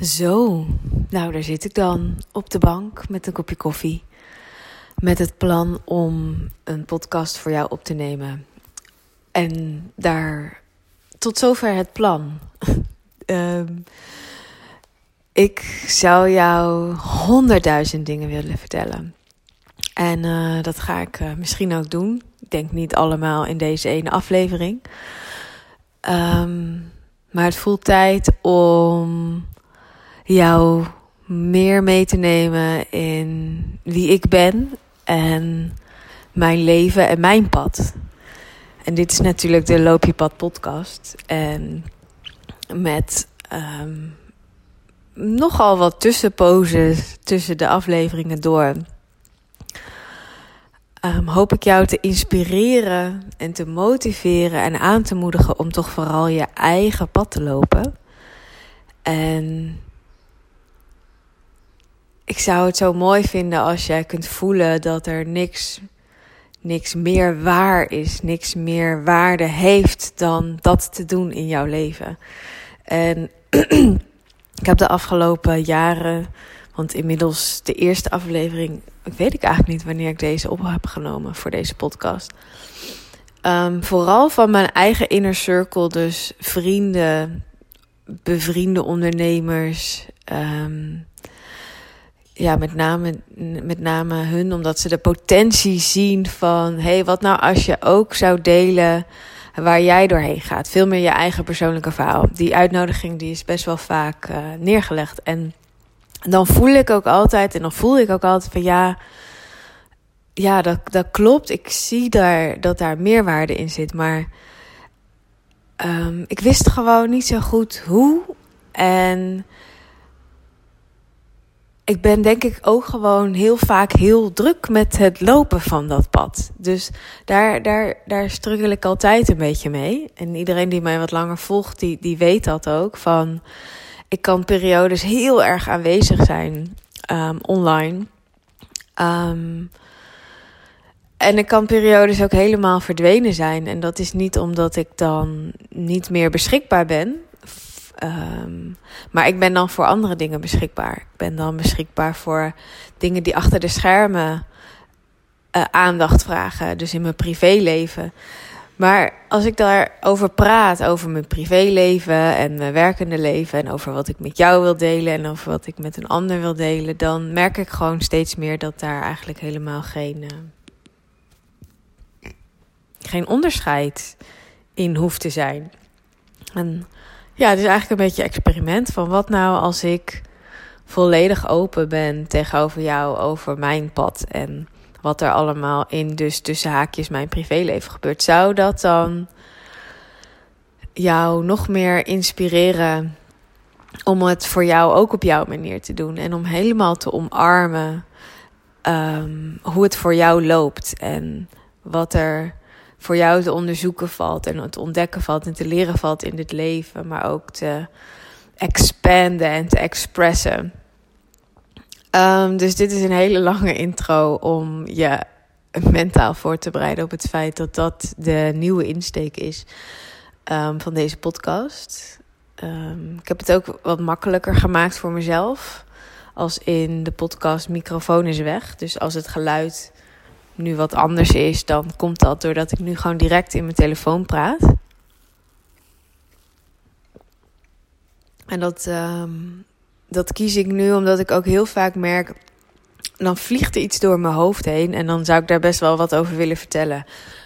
Zo, nou daar zit ik dan op de bank met een kopje koffie. Met het plan om een podcast voor jou op te nemen. En daar tot zover het plan. um, ik zou jou honderdduizend dingen willen vertellen. En uh, dat ga ik uh, misschien ook doen. Ik denk niet allemaal in deze ene aflevering. Um, maar het voelt tijd om jou meer mee te nemen in wie ik ben en mijn leven en mijn pad. En dit is natuurlijk de Loop je pad podcast. En met um, nogal wat tussenposes tussen de afleveringen door. Um, hoop ik jou te inspireren en te motiveren en aan te moedigen om toch vooral je eigen pad te lopen. En ik zou het zo mooi vinden als jij kunt voelen dat er niks, niks meer waar is, niks meer waarde heeft dan dat te doen in jouw leven. En ik heb de afgelopen jaren, want inmiddels de eerste aflevering, weet ik eigenlijk niet wanneer ik deze op heb genomen voor deze podcast. Um, vooral van mijn eigen inner circle, dus vrienden, bevriende ondernemers. Um, ja, met name, met name hun, omdat ze de potentie zien van: hé, hey, wat nou als je ook zou delen waar jij doorheen gaat? Veel meer je eigen persoonlijke verhaal. Die uitnodiging die is best wel vaak uh, neergelegd. En dan voel ik ook altijd, en dan voel ik ook altijd van ja. Ja, dat, dat klopt. Ik zie daar dat daar meerwaarde in zit. Maar um, ik wist gewoon niet zo goed hoe. En ik ben denk ik ook gewoon heel vaak heel druk met het lopen van dat pad. Dus daar, daar, daar struggle ik altijd een beetje mee. En iedereen die mij wat langer volgt, die, die weet dat ook. Van, ik kan periodes heel erg aanwezig zijn um, online. Um, en ik kan periodes ook helemaal verdwenen zijn. En dat is niet omdat ik dan niet meer beschikbaar ben. Um, maar ik ben dan voor andere dingen beschikbaar. Ik ben dan beschikbaar voor dingen die achter de schermen uh, aandacht vragen. Dus in mijn privéleven. Maar als ik daarover praat, over mijn privéleven en mijn werkende leven. En over wat ik met jou wil delen en over wat ik met een ander wil delen. Dan merk ik gewoon steeds meer dat daar eigenlijk helemaal geen, uh, geen onderscheid in hoeft te zijn. En ja, het is eigenlijk een beetje experiment van wat nou als ik volledig open ben tegenover jou over mijn pad en wat er allemaal in dus tussen haakjes mijn privéleven gebeurt. Zou dat dan jou nog meer inspireren om het voor jou ook op jouw manier te doen en om helemaal te omarmen um, hoe het voor jou loopt en wat er voor jou te onderzoeken valt en te ontdekken valt en te leren valt in dit leven, maar ook te expanden en te expressen. Um, dus dit is een hele lange intro om je mentaal voor te bereiden op het feit dat dat de nieuwe insteek is um, van deze podcast. Um, ik heb het ook wat makkelijker gemaakt voor mezelf. Als in de podcast microfoon is weg. Dus als het geluid nu wat anders is, dan komt dat doordat ik nu gewoon direct in mijn telefoon praat. En dat, um, dat kies ik nu omdat ik ook heel vaak merk. Dan vliegt er iets door mijn hoofd heen. En dan zou ik daar best wel wat over willen vertellen.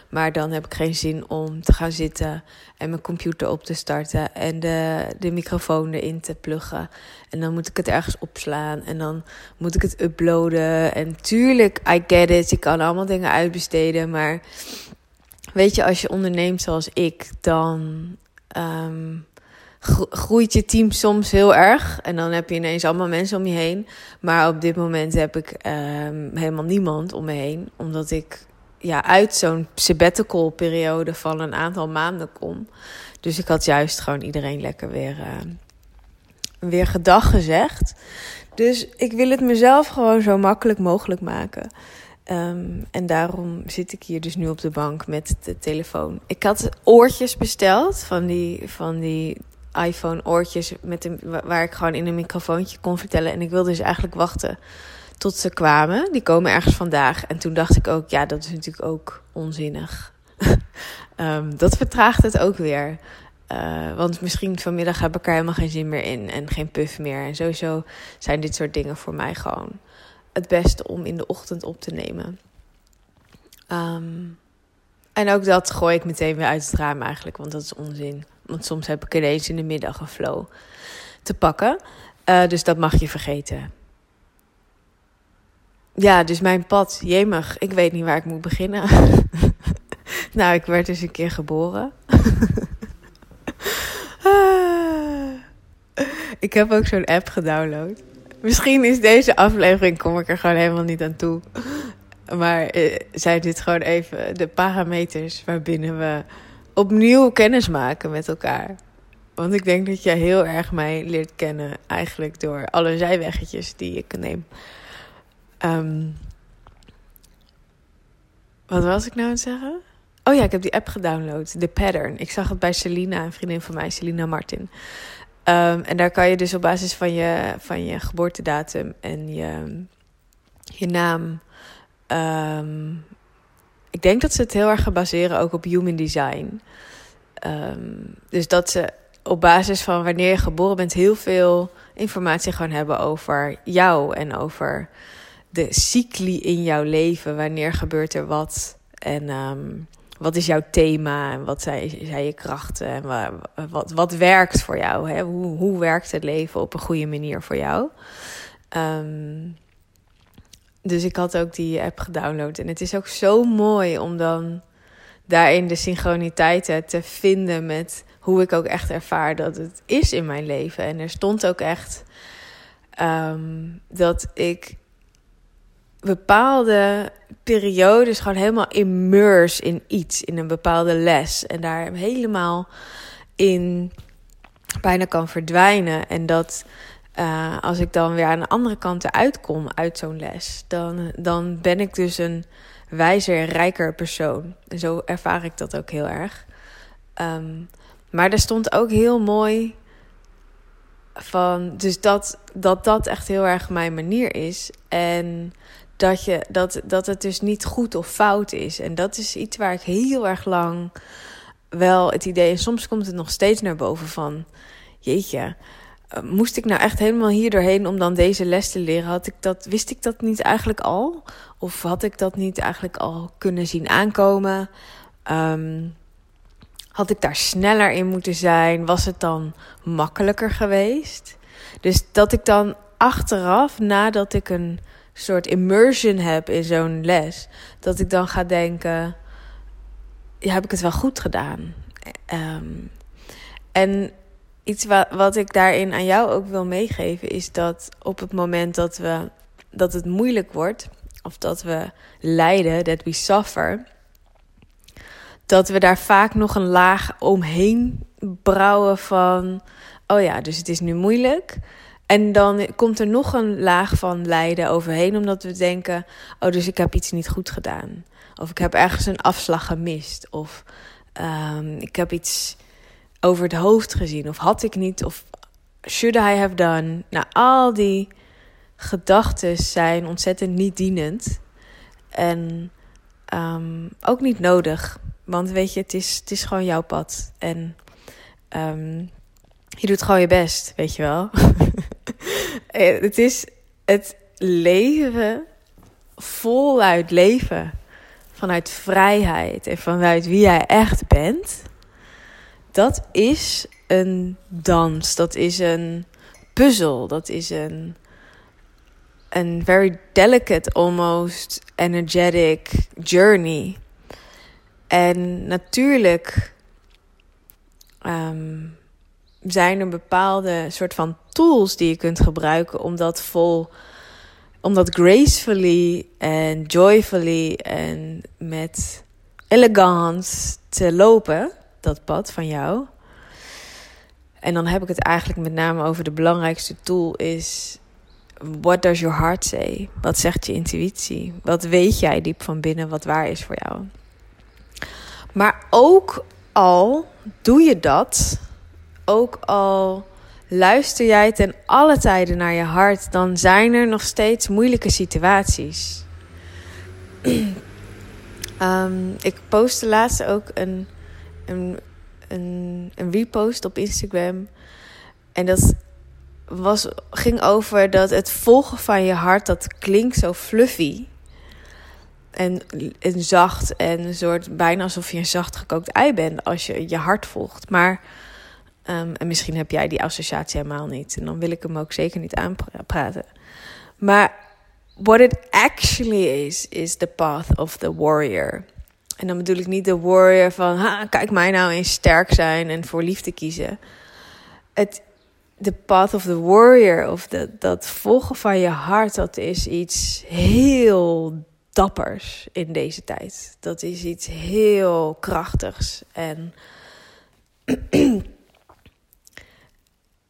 Maar dan heb ik geen zin om te gaan zitten en mijn computer op te starten en de, de microfoon erin te pluggen. En dan moet ik het ergens opslaan en dan moet ik het uploaden. En tuurlijk, I get it, je kan allemaal dingen uitbesteden. Maar weet je, als je onderneemt zoals ik, dan um, groeit je team soms heel erg. En dan heb je ineens allemaal mensen om je heen. Maar op dit moment heb ik um, helemaal niemand om me heen, omdat ik ja, uit zo'n sabbatical periode van een aantal maanden kom. Dus ik had juist gewoon iedereen lekker weer, uh, weer gedag gezegd. Dus ik wil het mezelf gewoon zo makkelijk mogelijk maken. Um, en daarom zit ik hier dus nu op de bank met de telefoon. Ik had oortjes besteld van die, van die iPhone oortjes met waar ik gewoon in een microfoontje kon vertellen. En ik wilde dus eigenlijk wachten tot ze kwamen. Die komen ergens vandaag. En toen dacht ik ook, ja, dat is natuurlijk ook onzinnig. um, dat vertraagt het ook weer. Uh, want misschien vanmiddag heb ik er helemaal geen zin meer in en geen puff meer. En sowieso zijn dit soort dingen voor mij gewoon het beste om in de ochtend op te nemen. Um, en ook dat gooi ik meteen weer uit het raam eigenlijk, want dat is onzin. Want soms heb ik ineens in de middag een flow te pakken. Uh, dus dat mag je vergeten. Ja, dus mijn pad, jemig, ik weet niet waar ik moet beginnen. nou, ik werd dus een keer geboren. ik heb ook zo'n app gedownload. Misschien is deze aflevering, kom ik er gewoon helemaal niet aan toe. Maar eh, zijn dit gewoon even de parameters waarbinnen we opnieuw kennis maken met elkaar. Want ik denk dat jij heel erg mij leert kennen, eigenlijk door alle zijweggetjes die ik neem. Um, wat was ik nou aan het zeggen? Oh ja, ik heb die app gedownload, The Pattern. Ik zag het bij Selina, een vriendin van mij, Selina Martin. Um, en daar kan je dus op basis van je, van je geboortedatum en je, je naam Um, ik denk dat ze het heel erg gaan baseren ook op human design. Um, dus dat ze op basis van wanneer je geboren bent, heel veel informatie gaan hebben over jou en over de cycli in jouw leven. Wanneer gebeurt er wat? En wat is jouw thema? En wat zijn, zijn je krachten? En wat, wat, werkt voor jou? Hè? Hoe, hoe werkt het leven op een goede manier voor jou? Um, dus ik had ook die app gedownload. En het is ook zo mooi om dan daarin de synchroniteiten te vinden met hoe ik ook echt ervaar dat het is in mijn leven. En er stond ook echt um, dat ik bepaalde periodes gewoon helemaal immerse in iets, in een bepaalde les. En daar helemaal in bijna kan verdwijnen. En dat uh, als ik dan weer aan de andere kant eruit kom uit zo'n les, dan, dan ben ik dus een wijzer, rijker persoon. En zo ervaar ik dat ook heel erg. Um, maar er stond ook heel mooi van, dus dat, dat dat echt heel erg mijn manier is. En dat, je, dat, dat het dus niet goed of fout is. En dat is iets waar ik heel erg lang wel het idee, en soms komt het nog steeds naar boven van, jeetje eh, moest ik nou echt helemaal hier doorheen om dan deze les te leren? Had ik dat, wist ik dat niet eigenlijk al? Of had ik dat niet eigenlijk al kunnen zien aankomen? Um, had ik daar sneller in moeten zijn? Was het dan makkelijker geweest? Dus dat ik dan achteraf, nadat ik een soort immersion heb in zo'n les, dat ik dan ga denken: ja, heb ik het wel goed gedaan? Um, en iets wat, wat ik daarin aan jou ook wil meegeven is dat op het moment dat, we, dat het moeilijk wordt, of dat we lijden, dat we suffer, dat we daar vaak nog een laag omheen brouwen van, oh ja, dus het is nu moeilijk. En dan komt er nog een laag van lijden overheen, omdat we denken, oh, dus ik heb iets niet goed gedaan. Of ik heb ergens een afslag gemist. Of um, ik heb iets over het hoofd gezien? Of had ik niet? Of should I have done? Nou, al die gedachten zijn ontzettend niet dienend. En um, ook niet nodig. Want weet je, het is, het is gewoon jouw pad. En um, je doet gewoon je best, weet je wel. Eh, het is het leven voluit leven. Vanuit vrijheid en vanuit wie jij echt bent dat is een dans. Dat is een puzzel. Dat is een, een very delicate, almost energetic journey. En natuurlijk um, zijn er bepaalde soort van tools die je kunt gebruiken om dat vol, om dat gracefully en joyfully en met elegance te lopen dat pad van jou. En dan heb ik het eigenlijk met name over de belangrijkste tool is what does your heart say? Wat zegt je intuïtie? Wat weet jij diep van binnen wat waar is voor jou? Maar ook al doe je dat ook al luister jij ten alle tijden naar je hart, dan zijn er nog steeds moeilijke situaties. um, ik postte laatst ook een, een, een, een repost op Instagram. En dat was, ging over dat het volgen van je hart, dat klinkt zo fluffy. En, en zacht en een soort bijna alsof je een zacht gekookt ei bent als je je hart volgt. Maar, um, en misschien heb jij die associatie helemaal niet. En dan wil ik hem ook zeker niet aanpraten. Maar what it actually is, is the path of the warrior. En dan bedoel ik niet de warrior van, ha, kijk mij nou eens sterk zijn en voor liefde kiezen. Het, the path of the warrior, of de, dat volgen van je hart, dat is iets heel dappers in deze tijd. Dat is iets heel krachtigs. En,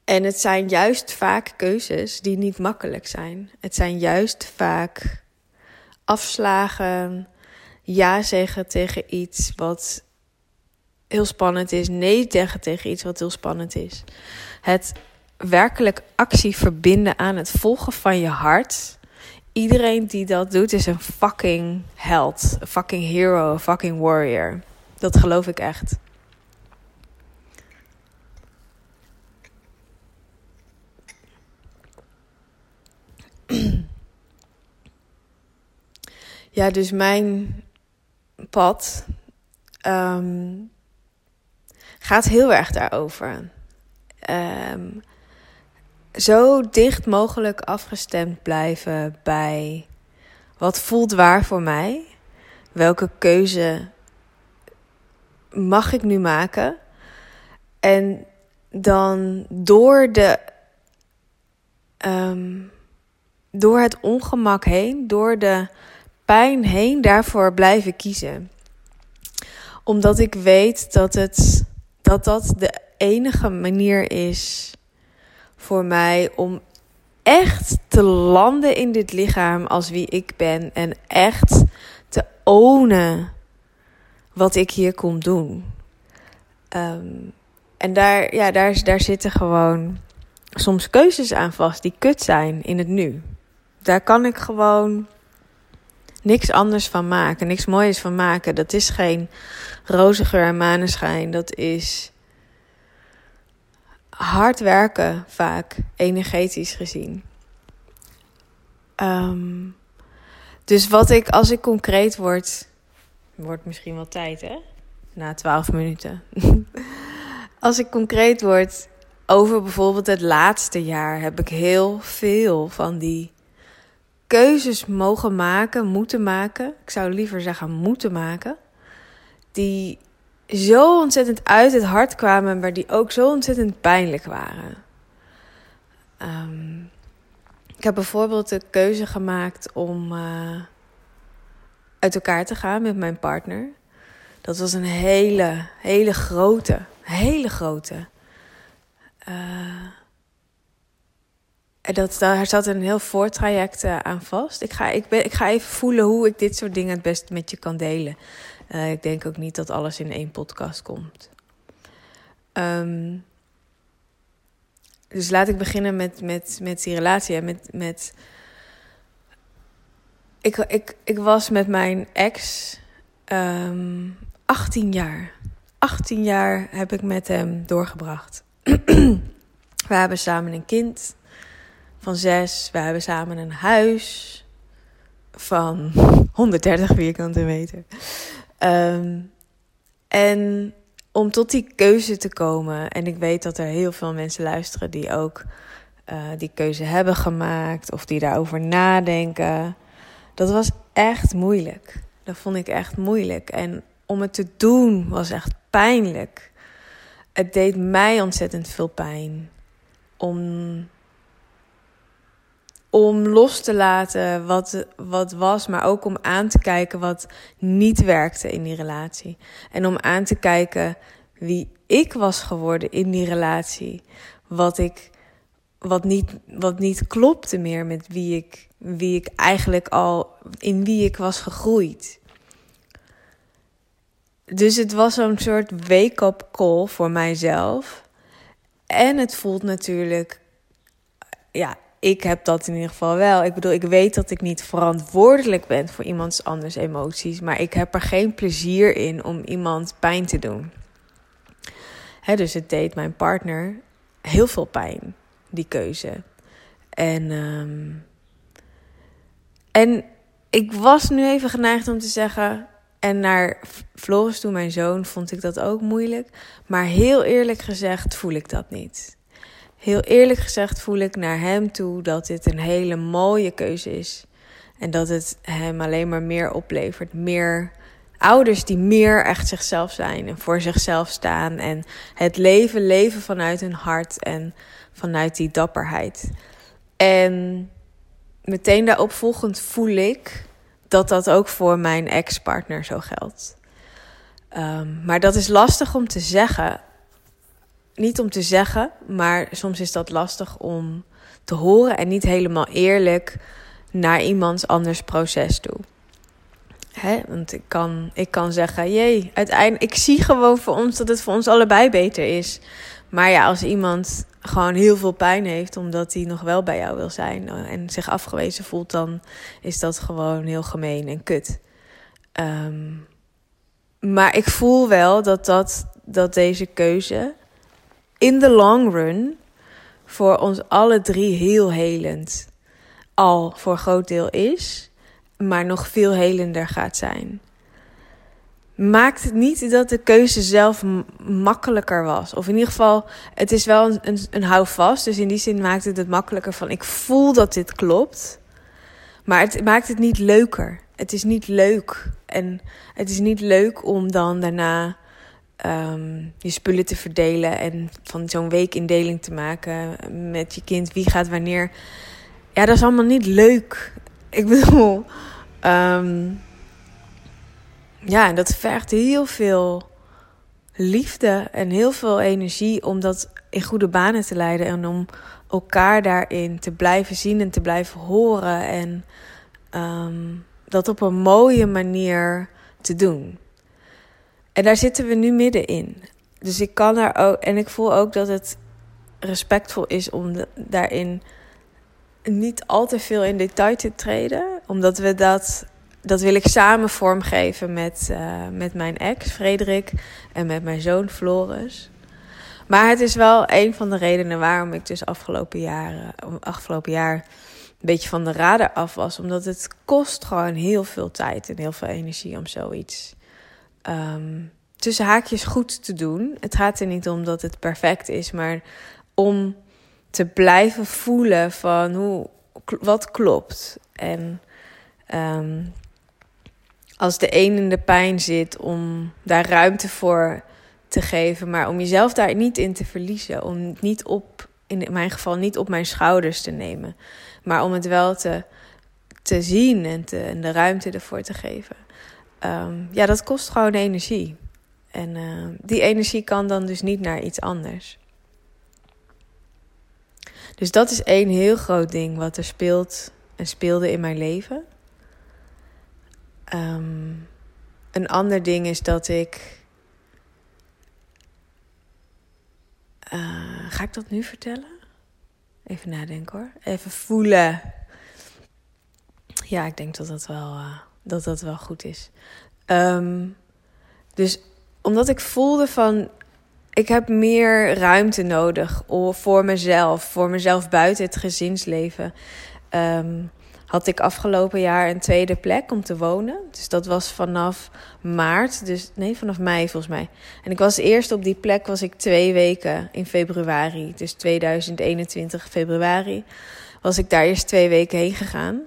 en het zijn juist vaak keuzes die niet makkelijk zijn. Het zijn juist vaak afslagen, ja zeggen tegen iets wat heel spannend is, nee zeggen tegen iets wat heel spannend is. Het werkelijk actie verbinden aan het volgen van je hart iedereen die dat doet is een fucking held. Een fucking hero, een fucking warrior. Dat geloof ik echt. Ja, dus mijn pad um, gaat heel erg daarover. Um, zo dicht mogelijk afgestemd blijven bij wat voelt waar voor mij. Welke keuze mag ik nu maken? En dan door de. Um, door het ongemak heen, door de pijn heen, daarvoor blijven kiezen. Omdat ik weet dat het, dat, dat de enige manier is voor mij om echt te landen in dit lichaam als wie ik ben. En echt te ownen wat ik hier kom doen. Ehm, en daar, ja, daar, daar zitten gewoon soms keuzes aan vast die kut zijn in het nu. Daar kan ik gewoon niks anders van maken, niks moois van maken. Dat is geen roze geur en maneschijn. Dat is hard werken vaak, energetisch gezien. Ehm, dus wat ik, als ik concreet word, wordt misschien wel tijd hè, na twaalf minuten. als ik concreet word over bijvoorbeeld het laatste jaar, heb ik heel veel van die keuzes mogen maken, moeten maken. Ik zou liever zeggen moeten maken. Die zo ontzettend uit het hart kwamen, maar die ook zo ontzettend pijnlijk waren. Um, ik heb bijvoorbeeld de keuze gemaakt om uh, uit elkaar te gaan met mijn partner. Dat was een hele, hele grote, hele grote. Uh, dat, daar zat een heel voortraject uh, aan vast. Ik ga, ik, ben, ik ga even voelen hoe ik dit soort dingen het beste met je kan delen. Uh, ik denk ook niet dat alles in één podcast komt. Um, dus laat ik beginnen met, met, met die relatie. Met, met... Ik, ik, ik was met mijn ex um, ehm, 18 jaar. 18 jaar heb ik met hem doorgebracht. we hebben samen een kind van zes. We hebben samen een huis van 130 vierkante meter. Um, en om tot die keuze te komen, en ik weet dat er heel veel mensen luisteren die ook uh, die keuze hebben gemaakt of die daarover nadenken. Dat was echt moeilijk. Dat vond ik echt moeilijk. En om het te doen was echt pijnlijk. Het deed mij ontzettend veel pijn. Om om los te laten wat, wat was, maar ook om aan te kijken wat niet werkte in die relatie. En om aan te kijken wie ik was geworden in die relatie. Wat ik wat niet, wat niet klopte meer met wie ik, wie ik eigenlijk al in wie ik was gegroeid. Dus het was zo'n soort wake-up call voor mijzelf. En het voelt natuurlijk, ja, ik heb dat in ieder geval wel. Ik bedoel, ik weet dat ik niet verantwoordelijk ben voor iemands anders emoties, maar ik heb er geen plezier in om iemand pijn te doen. Dus het deed mijn partner heel veel pijn, die keuze. En, ehm, en ik was nu even geneigd om te zeggen. En naar Floris toe, mijn zoon, vond ik dat ook moeilijk. Maar heel eerlijk gezegd voel ik dat niet. Heel eerlijk gezegd voel ik naar hem toe dat dit een hele mooie keuze is. En dat het hem alleen maar meer oplevert. Meer ouders die meer echt zichzelf zijn en voor zichzelf staan. En het leven leven vanuit hun hart en vanuit die dapperheid. En meteen daarop volgend voel ik dat dat ook voor mijn ex-partner zo geldt. Um, maar dat is lastig om te zeggen. Niet om te zeggen, maar soms is dat lastig om te horen en niet helemaal eerlijk naar iemands anders proces toe. Hè? Want ik kan, ik kan zeggen, jee, uiteindelijk, ik zie gewoon voor ons dat het voor ons allebei beter is. Maar ja, als iemand gewoon heel veel pijn heeft omdat hij nog wel bij jou wil zijn en zich afgewezen voelt, dan is dat gewoon heel gemeen en kut. Um, maar ik voel wel dat, dat, dat deze keuze in de long run voor ons alle drie heel helend al voor een groot deel is, maar nog veel helender gaat zijn maakt het niet dat de keuze zelf makkelijker was. Of in ieder geval, het is wel een, een, een houvast. Dus in die zin maakt het het makkelijker van... ik voel dat dit klopt. Maar het maakt het niet leuker. Het is niet leuk. En het is niet leuk om dan daarna um, je spullen te verdelen... en van zo'n weekindeling te maken met je kind. Wie gaat wanneer. Ja, dat is allemaal niet leuk. Ik bedoel... Um, ja, dat vergt heel veel liefde en heel veel energie om dat in goede banen te leiden en om elkaar daarin te blijven zien en te blijven horen en um, dat op een mooie manier te doen. En daar zitten we nu middenin. Dus ik kan daar ook, en ik voel ook dat het respectvol is om daarin niet al te veel in detail te treden, omdat we dat dat wil ik samen vormgeven met, uh, met mijn ex, Frederik, en met mijn zoon, Floris. Maar het is wel een van de redenen waarom ik dus afgelopen, jaren, afgelopen jaar een beetje van de radar af was. Omdat het kost gewoon heel veel tijd en heel veel energie om zoiets um, tussen haakjes goed te doen. Het gaat er niet om dat het perfect is, maar om te blijven voelen van hoe, wat klopt. En um, als de een in de pijn zit, om daar ruimte voor te geven, maar om jezelf daar niet in te verliezen. Om niet op, in mijn geval, niet op mijn schouders te nemen, maar om het wel te, te zien en, te, en de ruimte ervoor te geven. Um, ja, dat kost gewoon energie. En uh, die energie kan dan dus niet naar iets anders. Dus dat is één heel groot ding wat er speelt en speelde in mijn leven. Um, een ander ding is dat ik. Uh, ga ik dat nu vertellen? Even nadenken hoor. Even voelen. Ja, ik denk dat dat wel, uh, dat dat wel goed is. Um, dus omdat ik voelde van. Ik heb meer ruimte nodig voor mezelf. Voor mezelf buiten het gezinsleven. Um, had ik afgelopen jaar een tweede plek om te wonen. Dus dat was vanaf maart, dus nee, vanaf mei volgens mij. En ik was eerst op die plek, was ik twee weken in februari. Dus 2021 februari was ik daar eerst twee weken heen gegaan.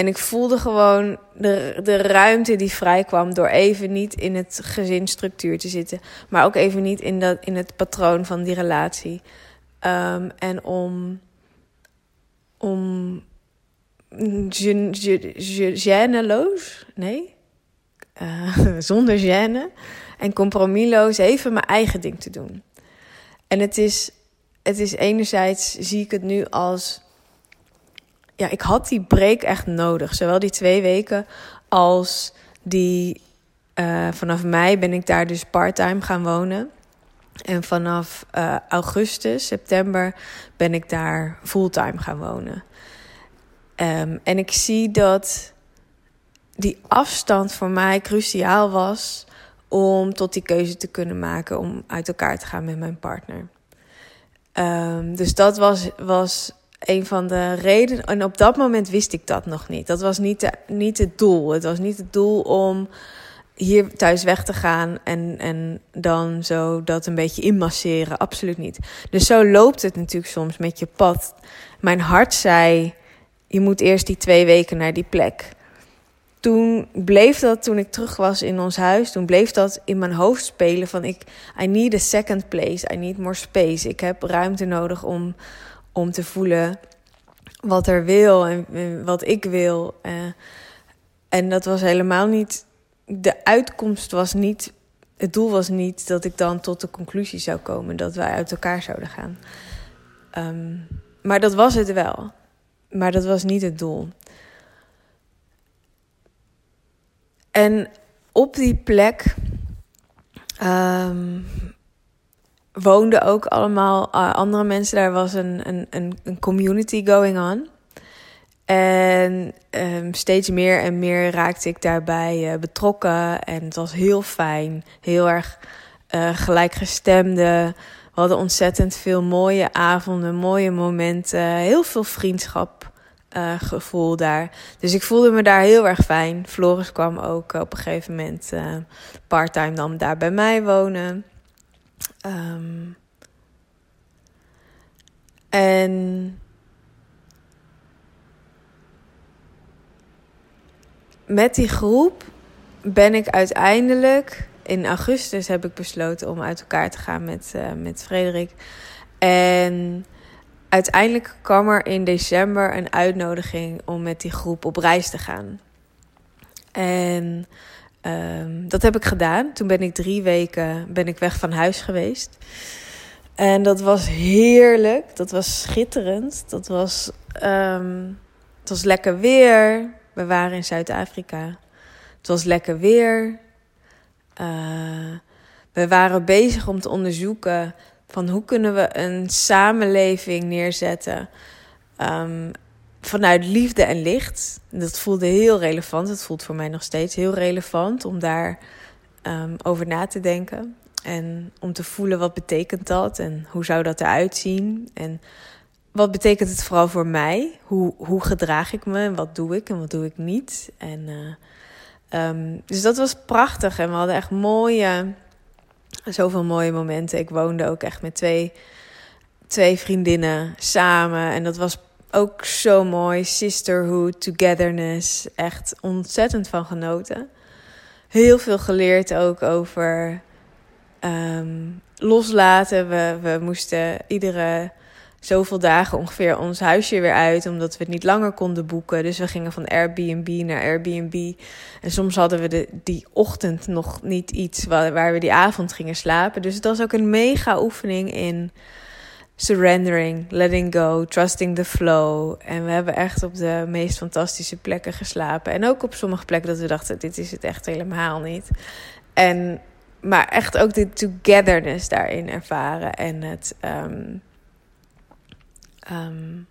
En ik voelde gewoon de, de ruimte die vrijkwam door even niet in het gezinsstructuur te zitten. Maar ook even niet in, dat, in het patroon van die relatie. Um, en om, om gêneloos, nee, uh, zonder gêne en compromisloos even mijn eigen ding te doen. En het is, het is enerzijds, zie ik het nu als, ja, ik had die break echt nodig. Zowel die twee weken als die, uh, vanaf mei ben ik daar dus parttime gaan wonen. En vanaf uh, augustus, september ben ik daar fulltime gaan wonen. Um, en ik zie dat die afstand voor mij cruciaal was om tot die keuze te kunnen maken om uit elkaar te gaan met mijn partner. Um, dus dat was, was een van de redenen. En op dat moment wist ik dat nog niet. Dat was niet, de, niet het doel. Het was niet het doel om hier thuis weg te gaan en, en dan zo dat een beetje inmasseren. Absoluut niet. Dus zo loopt het natuurlijk soms met je pad. Mijn hart zei: je moet eerst die twee weken naar die plek. Toen bleef dat, toen ik terug was in ons huis, toen bleef dat in mijn hoofd spelen van ik, I need a second place, I need more space. Ik heb ruimte nodig om, om te voelen wat er wil en, wat ik wil. Uh, en dat was helemaal niet de uitkomst was niet, het doel was niet dat ik dan tot de conclusie zou komen dat wij uit elkaar zouden gaan. Um, maar dat was het wel. Maar dat was niet het doel. En op die plek um, woonden ook allemaal uh, andere mensen. Daar was een, een, een community going on. En um, steeds meer en meer raakte ik daarbij uh, betrokken. En het was heel fijn, heel erg uh, gelijkgestemde. We hadden ontzettend veel mooie avonden, mooie momenten, heel veel vriendschap gevoel daar. Dus ik voelde me daar heel erg fijn. Floris kwam ook op een gegeven moment parttime dan daar bij mij wonen. Um, en met die groep ben ik uiteindelijk in augustus heb ik besloten om uit elkaar te gaan met, uh, met Frederik. En uiteindelijk kwam er in december een uitnodiging om met die groep op reis te gaan. En um, dat heb ik gedaan. Toen ben ik drie weken ben ik weg van huis geweest. En dat was heerlijk. Dat was schitterend. Dat was, um, het was lekker weer. We waren in Zuid-Afrika. Het was lekker weer. Uh, we waren bezig om te onderzoeken van hoe kunnen we een samenleving neerzetten um, vanuit liefde en licht. Dat voelde heel relevant. Het voelt voor mij nog steeds heel relevant om daar um, over na te denken. En om te voelen wat betekent dat en hoe zou dat eruit zien. En wat betekent het vooral voor mij? Hoe, hoe gedraag ik me en wat doe ik en wat doe ik niet? En, uh, um, dus dat was prachtig en we hadden echt mooie, zoveel mooie momenten. Ik woonde ook echt met twee, twee vriendinnen samen en dat was ook zo mooi. Sisterhood, togetherness, echt ontzettend van genoten. Heel veel geleerd ook over um, loslaten. We, we moesten iedere zoveel dagen ongeveer ons huisje weer uit, omdat we het niet langer konden boeken. Dus we gingen van Airbnb naar Airbnb. En soms hadden we de, die ochtend nog niet iets waar, waar we die avond gingen slapen. Dus het was ook een mega oefening in surrendering, letting go, trusting the flow. En we hebben echt op de meest fantastische plekken geslapen. En ook op sommige plekken dat we dachten, dit is het echt helemaal niet. En, maar echt ook de togetherness daarin ervaren. En het... Um, um,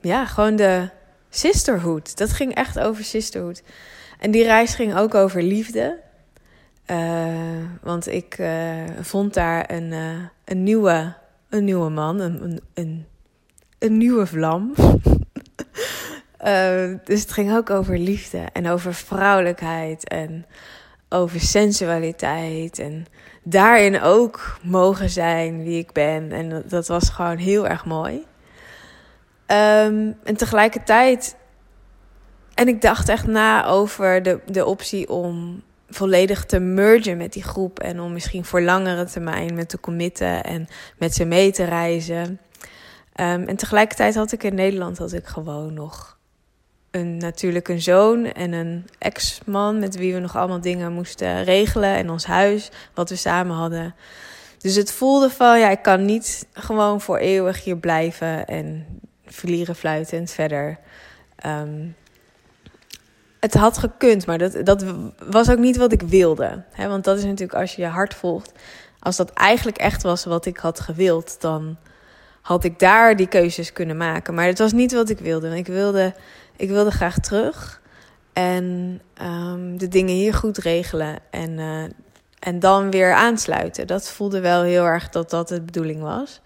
ja, gewoon de sisterhood. Dat ging echt over sisterhood. En die reis ging ook over liefde. Uh, want ik uh, vond daar een, uh, een, nieuwe, een nieuwe man, een, een, een nieuwe vlam. dus het ging ook over liefde en over vrouwelijkheid en over sensualiteit. En daarin ook mogen zijn wie ik ben. En dat, was gewoon heel erg mooi. Um, en tegelijkertijd. En ik dacht echt na over de, de optie om volledig te mergen met die groep. En om misschien voor langere termijn met te committen en met ze mee te reizen. Um, en tegelijkertijd had ik in Nederland had ik gewoon nog een, natuurlijk een zoon en een ex-man met wie we nog allemaal dingen moesten regelen. En ons huis, wat we samen hadden. Dus het voelde van, ja, ik kan niet gewoon voor eeuwig hier blijven en vlieren fluitend verder. Um, het had gekund, maar dat, dat was ook niet wat ik wilde. Want dat is natuurlijk als je je hart volgt. als dat eigenlijk echt was wat ik had gewild, dan had ik daar die keuzes kunnen maken. Maar het was niet wat ik wilde. Ik wilde, ik wilde graag terug en um, de dingen hier goed regelen en, uh, en dan weer aansluiten. Dat voelde wel heel erg dat dat de bedoeling was.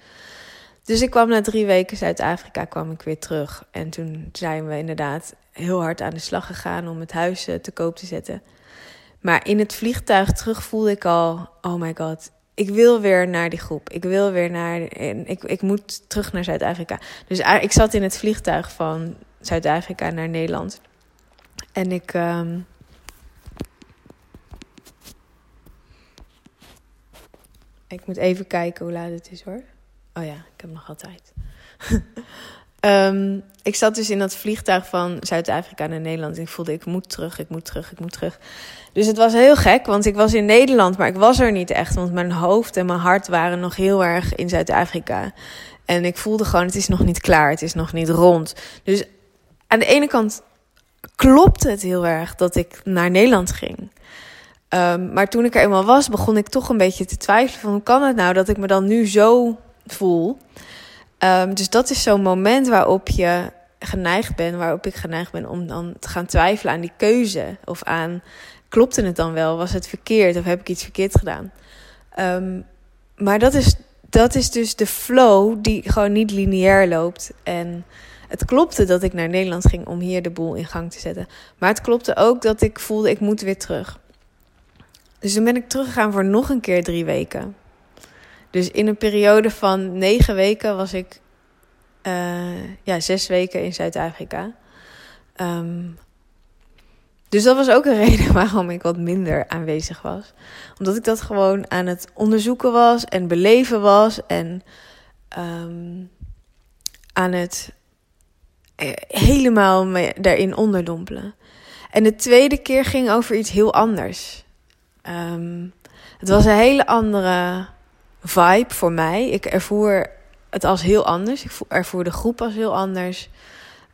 Dus ik kwam na drie weken Zuid-Afrika kwam ik weer terug. En toen zijn we inderdaad heel hard aan de slag gegaan om het huis eh, te koop te zetten. Maar in het vliegtuig terug voelde ik al, oh my god, ik wil weer naar die groep. Ik wil weer naar, ik, ik moet terug naar Zuid-Afrika. Dus ik zat in het vliegtuig van Zuid-Afrika naar Nederland. En ik. Um, ik moet even kijken hoe laat het is hoor. Oh ja, ik heb nog altijd. um, ik zat dus in dat vliegtuig van Zuid-Afrika naar Nederland. Ik voelde, ik moet terug, ik moet terug, ik moet terug. Dus het was heel gek, want ik was in Nederland, maar ik was er niet echt. Want mijn hoofd en mijn hart waren nog heel erg in Zuid-Afrika. En ik voelde gewoon, het is nog niet klaar, het is nog niet rond. Dus aan de ene kant klopte het heel erg dat ik naar Nederland ging. Um, maar toen ik er eenmaal was, begon ik toch een beetje te twijfelen van hoe kan het nou dat ik me dan nu zo voel. Um, dus dat is zo'n moment waarop je geneigd bent, waarop ik geneigd ben om dan te gaan twijfelen aan die keuze. Of aan, klopte het dan wel? Was het verkeerd? Of heb ik iets verkeerd gedaan? Um, maar dat is, dat is dus de flow die gewoon niet lineair loopt. En het klopte dat ik naar Nederland ging om hier de boel in gang te zetten. Maar het klopte ook dat ik voelde, ik moet weer terug. Dus toen ben ik teruggegaan voor nog een keer drie weken. Dus in een periode van negen weken was ik uh, ja, zes weken in Zuid-Afrika. Um, dus dat was ook een reden waarom ik wat minder aanwezig was. Omdat ik dat gewoon aan het onderzoeken was en beleven was. En um, aan het eh, helemaal daarin onderdompelen. En de tweede keer ging over iets heel anders. Um, het was een hele andere vibe voor mij. Ik ervoer het als heel anders. Ik ervoer de groep als heel anders.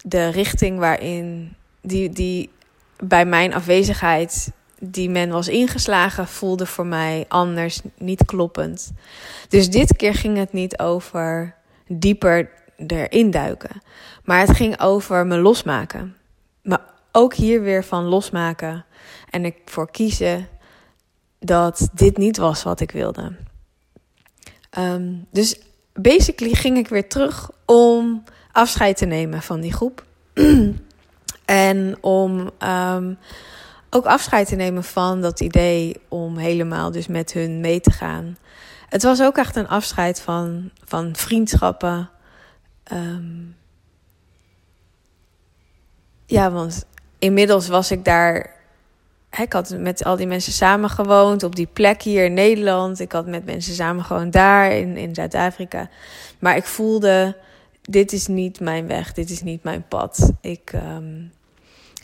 De richting waarin die, die bij mijn afwezigheid die men was ingeslagen voelde voor mij anders, niet kloppend. Dus dit keer ging het niet over dieper erin duiken, maar het ging over me losmaken. Maar ook hier weer van losmaken en ik voor kiezen dat dit niet was wat ik wilde. Um, dus basically ging ik weer terug om afscheid te nemen van die groep. en om um, ook afscheid te nemen van dat idee om helemaal dus met hun mee te gaan. Het was ook echt een afscheid van, van vriendschappen. Um, ja, want inmiddels was ik daar ik had met al die mensen samen gewoond op die plek hier in Nederland. Ik had met mensen samen gewoond daar in, in Zuid-Afrika. Maar ik voelde, dit is niet mijn weg, dit is niet mijn pad. Ik, um,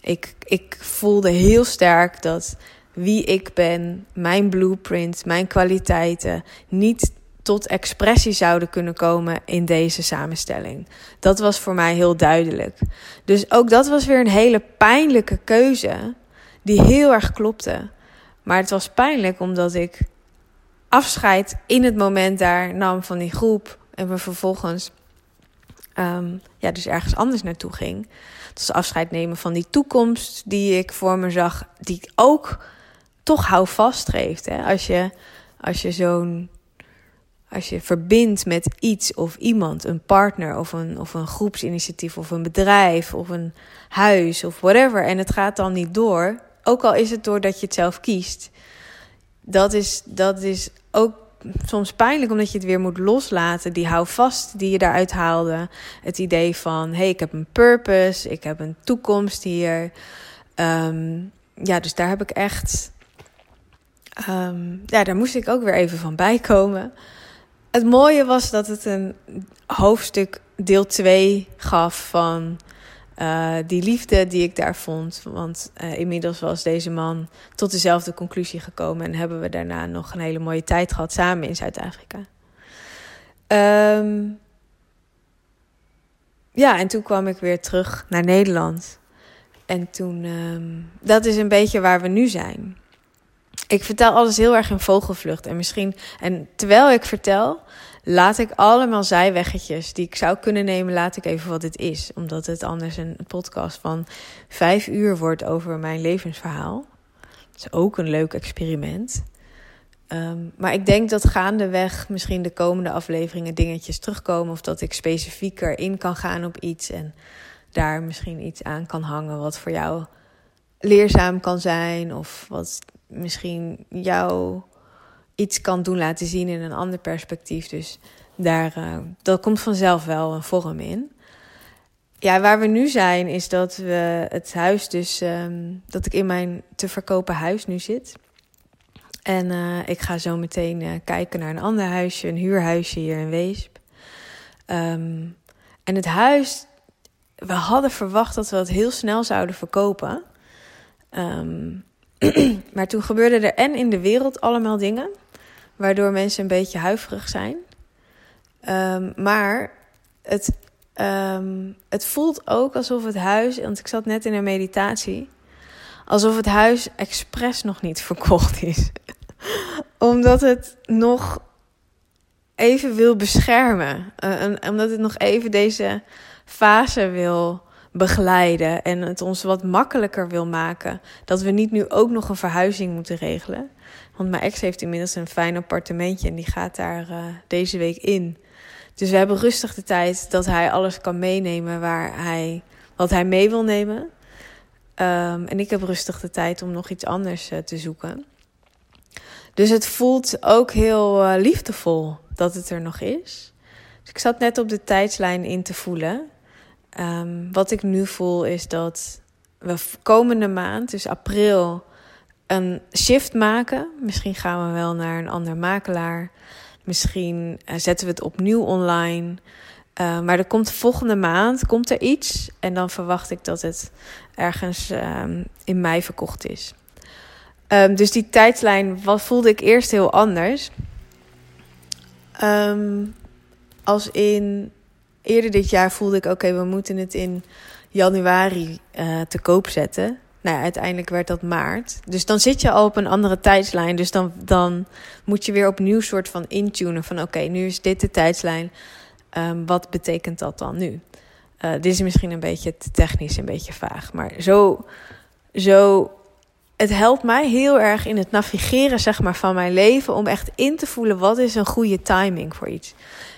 ik, ik voelde heel sterk dat wie ik ben, mijn blueprint, mijn kwaliteiten niet tot expressie zouden kunnen komen in deze samenstelling. Dat was voor mij heel duidelijk. Dus ook dat was weer een hele pijnlijke keuze die heel erg klopte. Maar het was pijnlijk omdat ik afscheid in het moment daar nam van die groep. En we vervolgens um, ja, dus ergens anders naartoe ging. Was afscheid nemen van die toekomst die ik voor me zag. Die ook toch houvast geeft. Hè? Als je, als je zo'n als je verbindt met iets of iemand, een partner of een, of een groepsinitiatief of een bedrijf of een huis of whatever, en het gaat dan niet door, ook al is het doordat je het zelf kiest. Dat is, dat is ook soms pijnlijk omdat je het weer moet loslaten. Die houvast die je daaruit haalde. Het idee van: hé, hey, ik heb een purpose, ik heb een toekomst hier. Um, ja, dus daar heb ik echt. Um, ja, daar moest ik ook weer even van bijkomen. Het mooie was dat het een hoofdstuk deel 2 gaf van uh, die liefde die ik daar vond. Want uh, inmiddels was deze man tot dezelfde conclusie gekomen. En hebben we daarna nog een hele mooie tijd gehad samen in Zuid-Afrika. Um, ja, en toen kwam ik weer terug naar Nederland. En toen, um, dat is een beetje waar we nu zijn. ik vertel alles heel erg in vogelvlucht. En misschien, en terwijl ik vertel, laat ik allemaal zijweggetjes die ik zou kunnen nemen, laat ik even wat het is. Omdat het anders een podcast van vijf uur wordt over mijn levensverhaal. Dat is ook een leuk experiment. Ehm, maar ik denk dat gaandeweg misschien de komende afleveringen dingetjes terugkomen. Of dat ik specifieker in kan gaan op iets. En daar misschien iets aan kan hangen wat voor jou leerzaam kan zijn. Of wat misschien jou iets kan doen laten zien in een ander perspectief. Dus daar, uh, dat komt vanzelf wel een vorm in. Ja, waar we nu zijn is dat we het huis dus, ehm, dat ik in mijn te verkopen huis nu zit. En uh, ik ga zo meteen uh, kijken naar een ander huisje, een huurhuisje hier in Weesp. Um, en het huis, we hadden verwacht dat we het heel snel zouden verkopen. Um, maar toen gebeurde er en in de wereld allemaal dingen, waardoor mensen een beetje huiverig zijn. Um, maar het, um, het voelt ook alsof het huis, want ik zat net in een meditatie, alsof het huis expres nog niet verkocht is. omdat het nog even wil beschermen. Uh, omdat het nog even deze fase wil begeleiden en het ons wat makkelijker wil maken. Dat we niet nu ook nog een verhuizing moeten regelen. Want mijn ex heeft inmiddels een fijn appartementje en die gaat daar uh, deze week in. Dus we hebben rustig de tijd dat hij alles kan meenemen waar hij, wat hij mee wil nemen. Um, en ik heb rustig de tijd om nog iets anders uh, te zoeken. Dus het voelt ook heel uh, liefdevol dat het er nog is. Dus ik zat net op de tijdslijn in te voelen. Um, wat ik nu voel is dat we komende maand, dus april, een shift maken. Misschien gaan we wel naar een ander makelaar. Misschien uh, zetten we het opnieuw online. Uh, maar er komt volgende maand komt er iets. En dan verwacht ik dat het ergens um, in mei verkocht is. Um, dus die tijdlijn wat voelde ik eerst heel anders. Um, als in eerder dit jaar voelde ik: oké, we moeten het in januari uh, te koop zetten. Nou ja, uiteindelijk werd dat maart. Dus dan zit je al op een andere tijdslijn. Dus dan, dan moet je weer opnieuw soort van intunen van... oké, nu is dit de tijdslijn. Um, wat betekent dat dan nu? Uh, dit is misschien een beetje te technisch, een beetje vaag. Maar zo, zo... Het helpt mij heel erg in het navigeren zeg maar, van mijn leven... om echt in te voelen wat is een goede timing voor iets.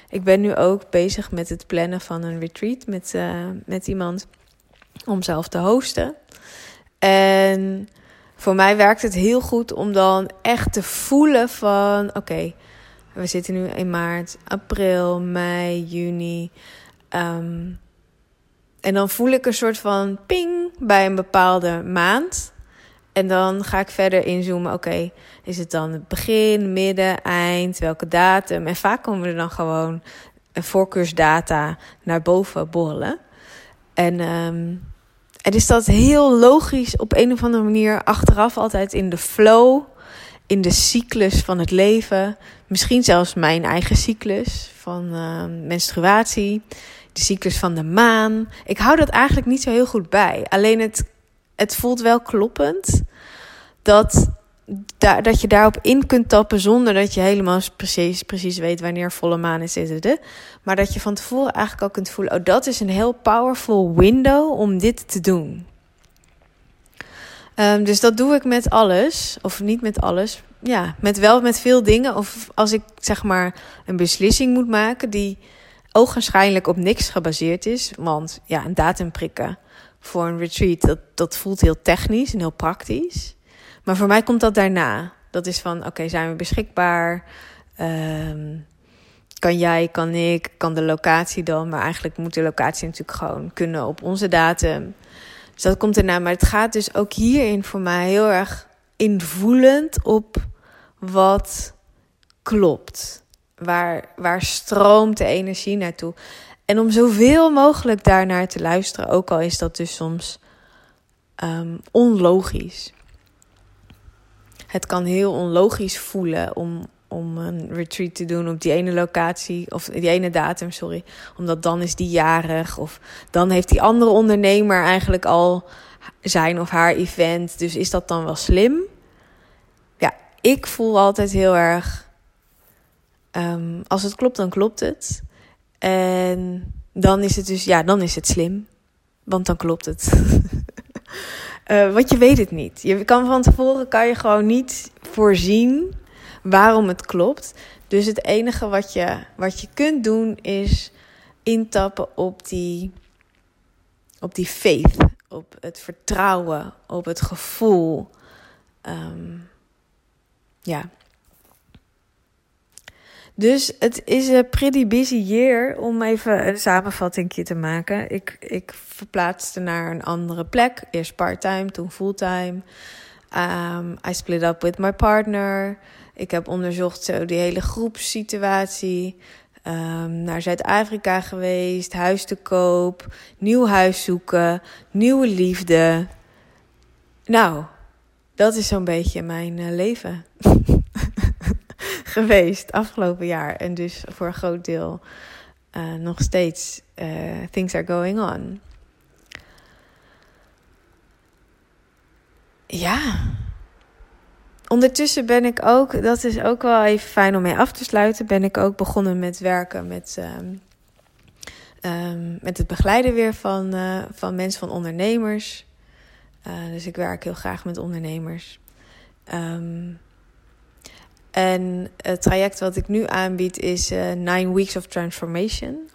Ik ben nu ook bezig met het plannen van een retreat met, uh, met iemand... om zelf te hosten. En voor mij werkt het heel goed om dan echt te voelen van... oké, we zitten nu in maart, april, mei, juni. Um, en dan voel ik een soort van ping bij een bepaalde maand. En dan ga ik verder inzoomen. Oké, is het dan het begin, midden, eind, welke datum? En vaak komen er dan gewoon voorkeursdata naar boven borrelen. En um, en is dat heel logisch op een of andere manier achteraf altijd in de flow, in de cyclus van het leven. Misschien zelfs mijn eigen cyclus van uh, menstruatie, de cyclus van de maan. Ik hou dat eigenlijk niet zo heel goed bij. Alleen het, het voelt wel kloppend dat, da dat je daarop in kunt tappen zonder dat je helemaal precies, precies weet wanneer volle maan is. is maar dat je van tevoren eigenlijk al kunt voelen: oh, dat is een heel powerful window om dit te doen. Um, dus dat doe ik met alles, of niet met alles. Ja, met wel met veel dingen. Of als ik zeg maar een beslissing moet maken die ogenschijnlijk op niks gebaseerd is. Want ja, een datum prikken voor een retreat, dat, dat voelt heel technisch en heel praktisch. Maar voor mij komt dat daarna. Dat is van, oké, zijn we beschikbaar? Um, kan jij, kan ik, kan de locatie dan. Maar eigenlijk moet de locatie natuurlijk gewoon kunnen op onze datum. Dus dat komt erna. Maar het gaat dus ook hierin voor mij heel erg invoelend op wat klopt. Waar, waar stroomt de energie naartoe? En om zoveel mogelijk daarnaar te luisteren, ook al is dat dus soms um, onlogisch. Het kan heel onlogisch voelen om, om een retreat te doen op die ene locatie, of die ene datum, sorry. Omdat dan is die jarig, of dan heeft die andere ondernemer eigenlijk al zijn of haar event. Dus is dat dan wel slim? Ja, ik voel altijd heel erg. Ehm, als het klopt, dan klopt het. En dan is het dus, ja, dan is het slim. Want dan klopt het. uh, want je weet het niet. Je kan van tevoren kan je gewoon niet voorzien waarom het klopt. Dus het enige wat je, wat je kunt doen is intappen op die, op die faith, op het vertrouwen, op het gevoel. Um, ja. Dus het is een pretty busy year om even een samenvatting te maken. Ik, ik verplaatste naar een andere plek. Eerst part-time, toen fulltime. Um, I split up with my partner. Ik heb onderzocht zo die hele groepssituatie. Um, naar Zuid-Afrika geweest, huis te koop, nieuw huis zoeken, nieuwe liefde. Nou, dat is zo'n beetje mijn uh, leven geweest afgelopen jaar. En dus voor een groot deel uh, nog steeds uh, things are going on. Ja. Ondertussen ben ik ook, dat is ook wel even fijn om mee af te sluiten, ben ik ook begonnen met werken met, um, um, met het begeleiden weer van, uh, van mensen, van ondernemers. Dus ik werk heel graag met ondernemers. Um, en het traject wat ik nu aanbied is uh, Nine Weeks of Transformation.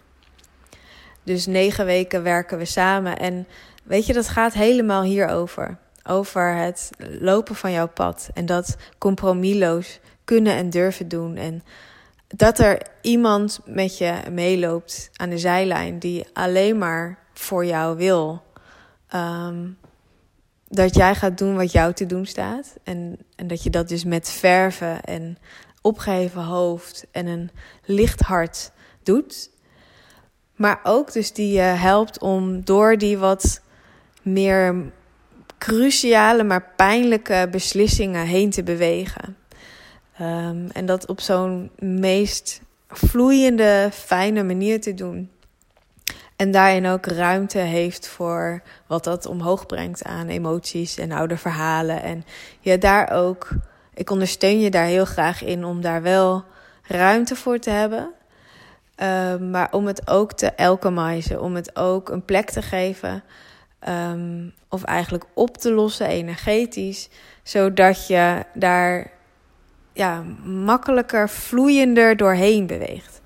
Dus negen weken werken we samen. En weet je, dat gaat helemaal hierover. Over het lopen van jouw pad. En dat compromisloos kunnen en durven doen. En dat er iemand met je meeloopt aan de zijlijn die alleen maar voor jou wil. Um, dat jij gaat doen wat jou te doen staat. En, en dat je dat dus met verven en opgeheven hoofd en een licht hart doet. Maar ook dus die je helpt om door die wat meer cruciale, maar pijnlijke beslissingen heen te bewegen. Um, en dat op zo'n meest vloeiende, fijne manier te doen. En daarin ook ruimte heeft voor wat dat omhoog brengt aan emoties en oude verhalen. En ja, daar ook, ik ondersteun je daar heel graag in om daar wel ruimte voor te hebben. Uh, maar om het ook te alchemizen, om het ook een plek te geven. Um, of eigenlijk op te lossen energetisch. Zodat je daar ja, makkelijker, vloeiender doorheen beweegt.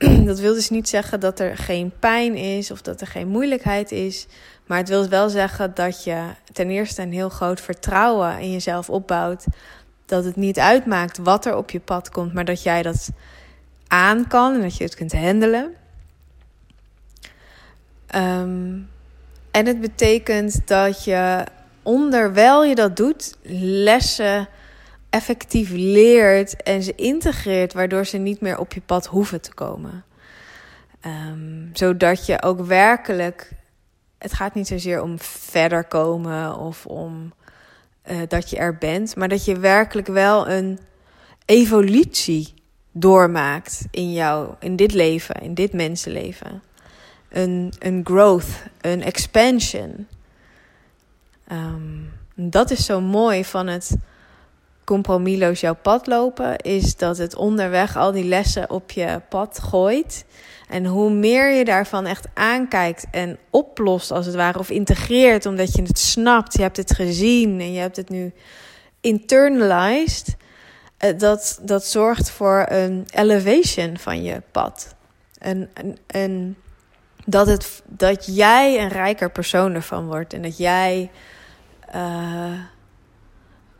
dat wil dus niet zeggen dat er geen pijn is of dat er geen moeilijkheid is. Maar het wil wel zeggen dat je ten eerste een heel groot vertrouwen in jezelf opbouwt. Dat het niet uitmaakt wat er op je pad komt, maar dat jij dat aan kan en dat je het kunt handelen. Um, en het betekent dat je onderwijl je dat doet, lessen effectief leert en ze integreert, waardoor ze niet meer op je pad hoeven te komen. Um, zodat je ook werkelijk, het gaat niet zozeer om verder komen of om uh, dat je er bent, maar dat je werkelijk wel een evolutie doormaakt in jou, in dit leven, in dit mensenleven. Een, een growth, een expansion. Um, dat is zo mooi van het compromisloos jouw pad lopen, is dat het onderweg al die lessen op je pad gooit. En hoe meer je daarvan echt aankijkt en oplost, als het ware, of integreert, omdat je het snapt, je hebt het gezien en je hebt het nu internalized, eh, dat, dat zorgt voor een elevation van je pad. En, en, dat, het, dat jij een rijker persoon ervan wordt en dat jij. Uh,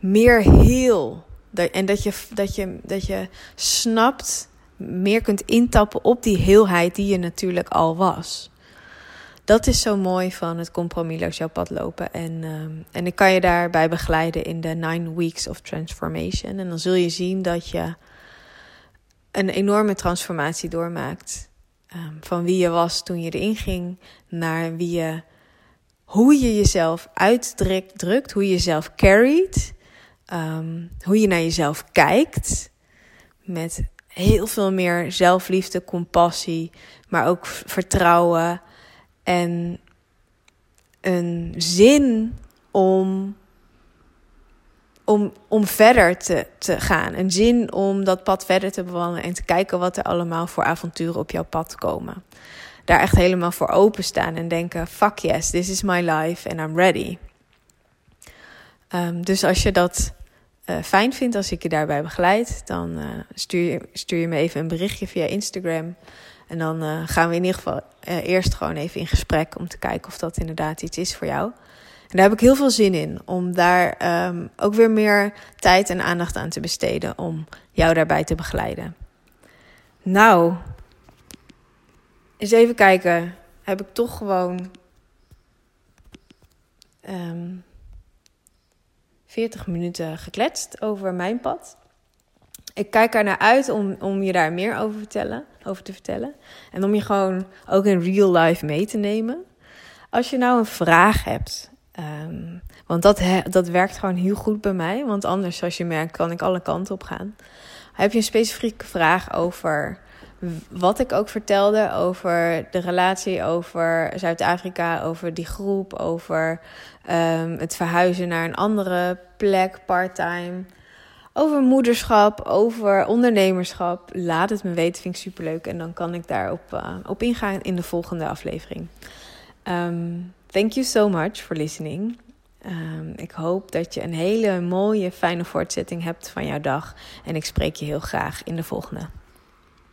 meer heel. En dat je, dat, je, dat je snapt, meer kunt intappen op die heelheid die je natuurlijk al was. Dat is zo mooi van het compromisloos jouw pad lopen. En, um, en ik kan je daarbij begeleiden in de Nine Weeks of Transformation. En dan zul je zien dat je een enorme transformatie doormaakt. Um, van wie je was toen je erin ging, naar wie je, hoe je jezelf uitdrukt, hoe je jezelf carried. Um, hoe je naar jezelf kijkt. Met heel veel meer zelfliefde, compassie, maar ook vertrouwen. En een zin om om, om verder te, te gaan. Een zin om dat pad verder te bewandelen en te kijken wat er allemaal voor avonturen op jouw pad komen. Daar echt helemaal voor openstaan en denken: fuck yes, this is my life and I'm ready. Um, dus als je dat uh, fijn vindt, als ik je daarbij begeleid, dan uh, stuur, je, stuur me even een berichtje via Instagram. En dan uh, gaan we in ieder geval eerst gewoon even in gesprek om te kijken of dat inderdaad iets is voor jou. En daar heb ik heel veel zin in om daar um, ook weer meer tijd en aandacht aan te besteden om jou daarbij te begeleiden. Nou, eens even kijken. Heb ik toch gewoon um, 40 minuten gekletst over mijn pad. Ik kijk er naar uit om, om je daar meer over, vertellen, over te vertellen. En om je gewoon ook in real life mee te nemen. Als je nou een vraag hebt. Um, want dat, dat werkt gewoon heel goed bij mij. Want anders, zoals je merkt, kan ik alle kanten op gaan. Heb je een specifieke vraag over wat ik ook vertelde over de relatie, over Zuid-Afrika, over die groep, over um, het verhuizen naar een andere plek, parttime. Over moederschap, over ondernemerschap. Laat het me weten, vind ik superleuk. En dan kan ik daarop uh, op ingaan in de volgende aflevering. Um, thank you so much for listening. Um, ik hoop dat je een hele mooie, fijne voortzetting hebt van jouw dag. En ik spreek je heel graag in de volgende.